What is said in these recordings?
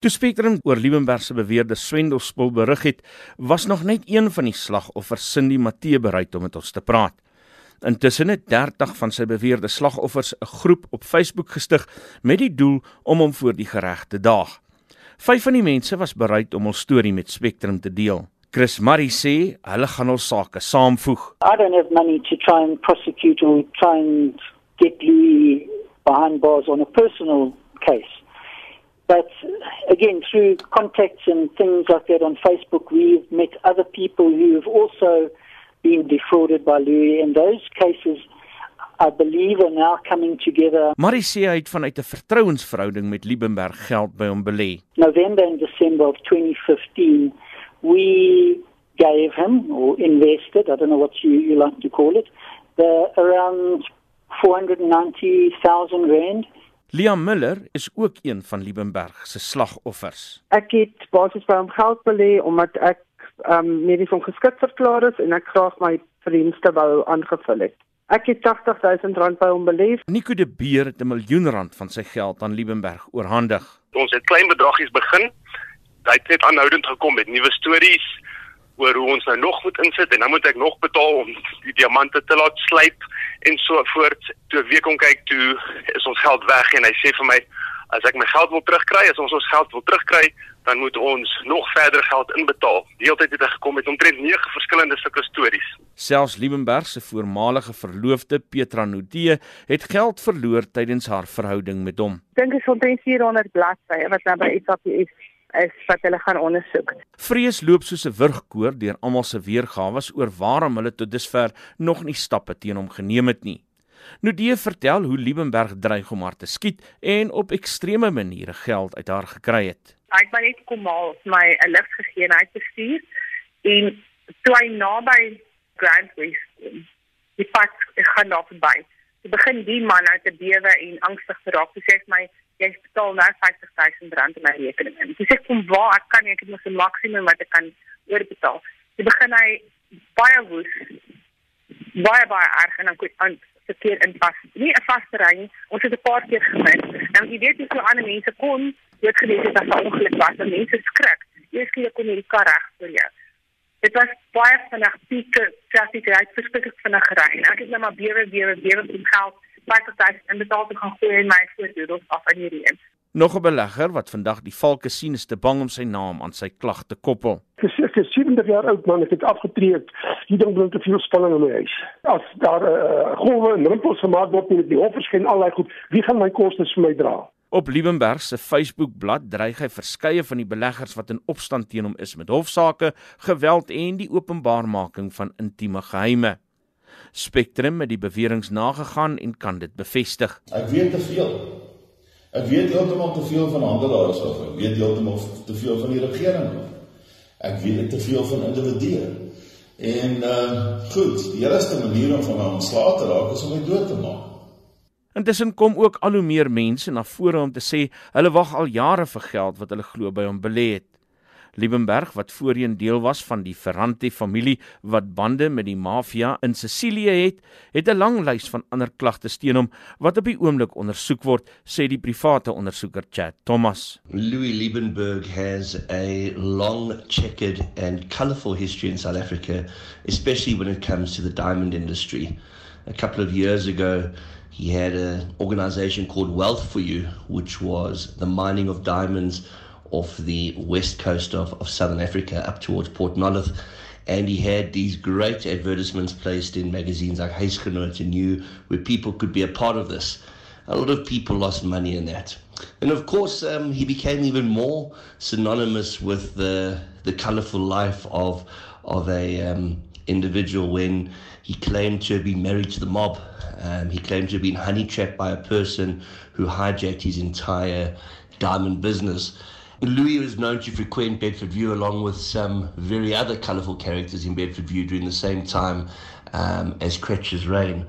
Toe Spectrum oor Liebenberg se beweerde swendelspul berig het, was nog net een van die slagoffers Cindy Matthee bereid om met ons te praat. Intussen het 30 van sy beweerde slagoffers 'n groep op Facebook gestig met die doel om hom voor die reg te daag. Vyf van die mense was bereid om hul storie met Spectrum te deel. Chris Murray sê hulle gaan hul sake saamvoeg. I don't have money to try and prosecute or try and get Louis behind bars on a personal case. But again, through contacts and things like that on Facebook, we've met other people who have also been defrauded by Louis, and those cases I believe are now coming together. Marie het vanuit 'n vertrouensverhouding met Liebenberg geld by hom belê. November and December of 2015, we gave him or invested, I don't know what you, you like to call it, the, around 490,000 rand. Liam Miller is ook een van Liebenberg se slagoffers. Ek het basies by hom geld belê omdat ek um, medies ongeskik verklaar is en ek graag my verdienste wou aangevul het. Ek het 80000 rand by hom beleef. Nico de Beer het 'n miljoen rand van sy geld aan Liebenberg oorhandig. Ons het klein bedragies begin. Hy het net aanhoudend gekom met nuwe stories oor hoe ons nou nog moet insit en dan moet ek nog betaal om die diamante te laat slyp en so voort. Toe week kom kyk toe is ons geld weg en hy sê vir my as ek my geld wil terugkry, as ons ons geld wil terugkry, dan moet ons nog verder geld inbetaal. Die hele tyd het hy gekom met omtrent 9 verskillende sulke stories. Selfs Liebenberg se voormalige verloofde Petra Nudee het geld verloor tydens haar verhouding met hom. Ek dink is omtrent 400 bladsye wat nou by SAPS is wat hulle gaan ondersoek. Vrees loop soos 'n wurgkoor deur almal se weergawe oor waarom hulle tot dusver nog nie stappe teen hom geneem het nie. Nudee vertel hoe Liebenberg dreig om haar te skiet en op ekstreme maniere geld uit haar gekry het. Hy het my net kom haal, my 'n lig gegee en hy het bestuur en toe hy naby Grand West kom, die pad gaan daar verby. Toe begin die man uit te bewe en angstig geraak. Hy sê vir my jy betaal nou 50000 rand in my rekening. En hy sê kom waar ek kan ek het mos 'n maksimum wat ek kan oorbetaal. Toe begin hy baie woes. Baie baie erg en dan kom aan verkeer in pas. Nie 'n vaste ry nie. Ons het 'n paar keer gemis. Nou jy weet hoe ander mense kon, jy het gelees dat daar 'n ongeluk was en mense skrik. Eers keer kom hierdie kar reg vir jou. Dit was baie vinnig pieke traffic ry verskriklik vinnig gery. Ek het net maar bewe bewe bewe om geld baie tyd en betaal te gaan gooi in my voordeel af aan hierdie een. Nog 'n belegger wat vandag die valke sien is te bang om sy naam aan sy klag te koppel. Ek is 70 jaar oud man, ek het afgetree. Hier dink ek te veel spanning in my huis. As daar uh, golwe en rimpels gemaak word met die hof verskyn al daai goed, wie gaan my kostes vir my dra? Op Liebenberg se Facebookblad dreig hy verskeie van die beleggers wat in opstand teen hom is met hofsaake, geweld en die openbaarmaking van intieme geheime. Spectrum het die beweringe nagegaan en kan dit bevestig. Ek weet te veel. Ek weet heeltemal te veel van handelaars of ek weet heeltemal te veel van die regering. Ek weet te veel van individue. En uh goed, die enigste manier om van my ontslae te raak is om my dood te maak. Intussen kom ook al hoe meer mense na vore om te sê hulle wag al jare vir geld wat hulle glo by hom belê het. Liebenberg wat voorheen deel was van die Ferranti familie wat bande met die maffia in Sicilië het, het 'n lang lys van ander klagtes teen hom wat op die oomblik ondersoek word, sê die private ondersoeker Chad Thomas. Louis Liebenberg has a long checkered and colorful history in South Africa, especially when it comes to the diamond industry. A couple of years ago, he had an organization called Wealth for You, which was the mining of diamonds off the west coast of, of southern Africa up towards Port Nolloth. And he had these great advertisements placed in magazines like Huisgenoot and New, where people could be a part of this. A lot of people lost money in that. And of course, um, he became even more synonymous with the, the colorful life of, of a um, individual when he claimed to have been married to the mob. Um, he claimed to have been honey trapped by a person who hijacked his entire diamond business. Louis was known to frequent Bedford View along with some very other colourful characters in Bedford View during the same time um, as Cretch's reign.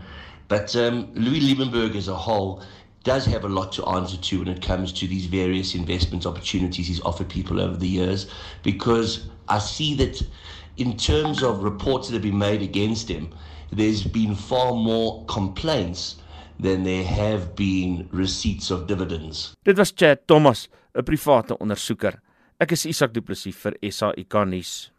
But um, Louis Liebenberg as a whole does have a lot to answer to when it comes to these various investment opportunities he's offered people over the years because I see that in terms of reports that have been made against him, there's been far more complaints than there have been receipts of dividends. Dit was Chad Thomas, 'n private ondersoeker. Ek is Isak Du Plessis vir SAK nuus.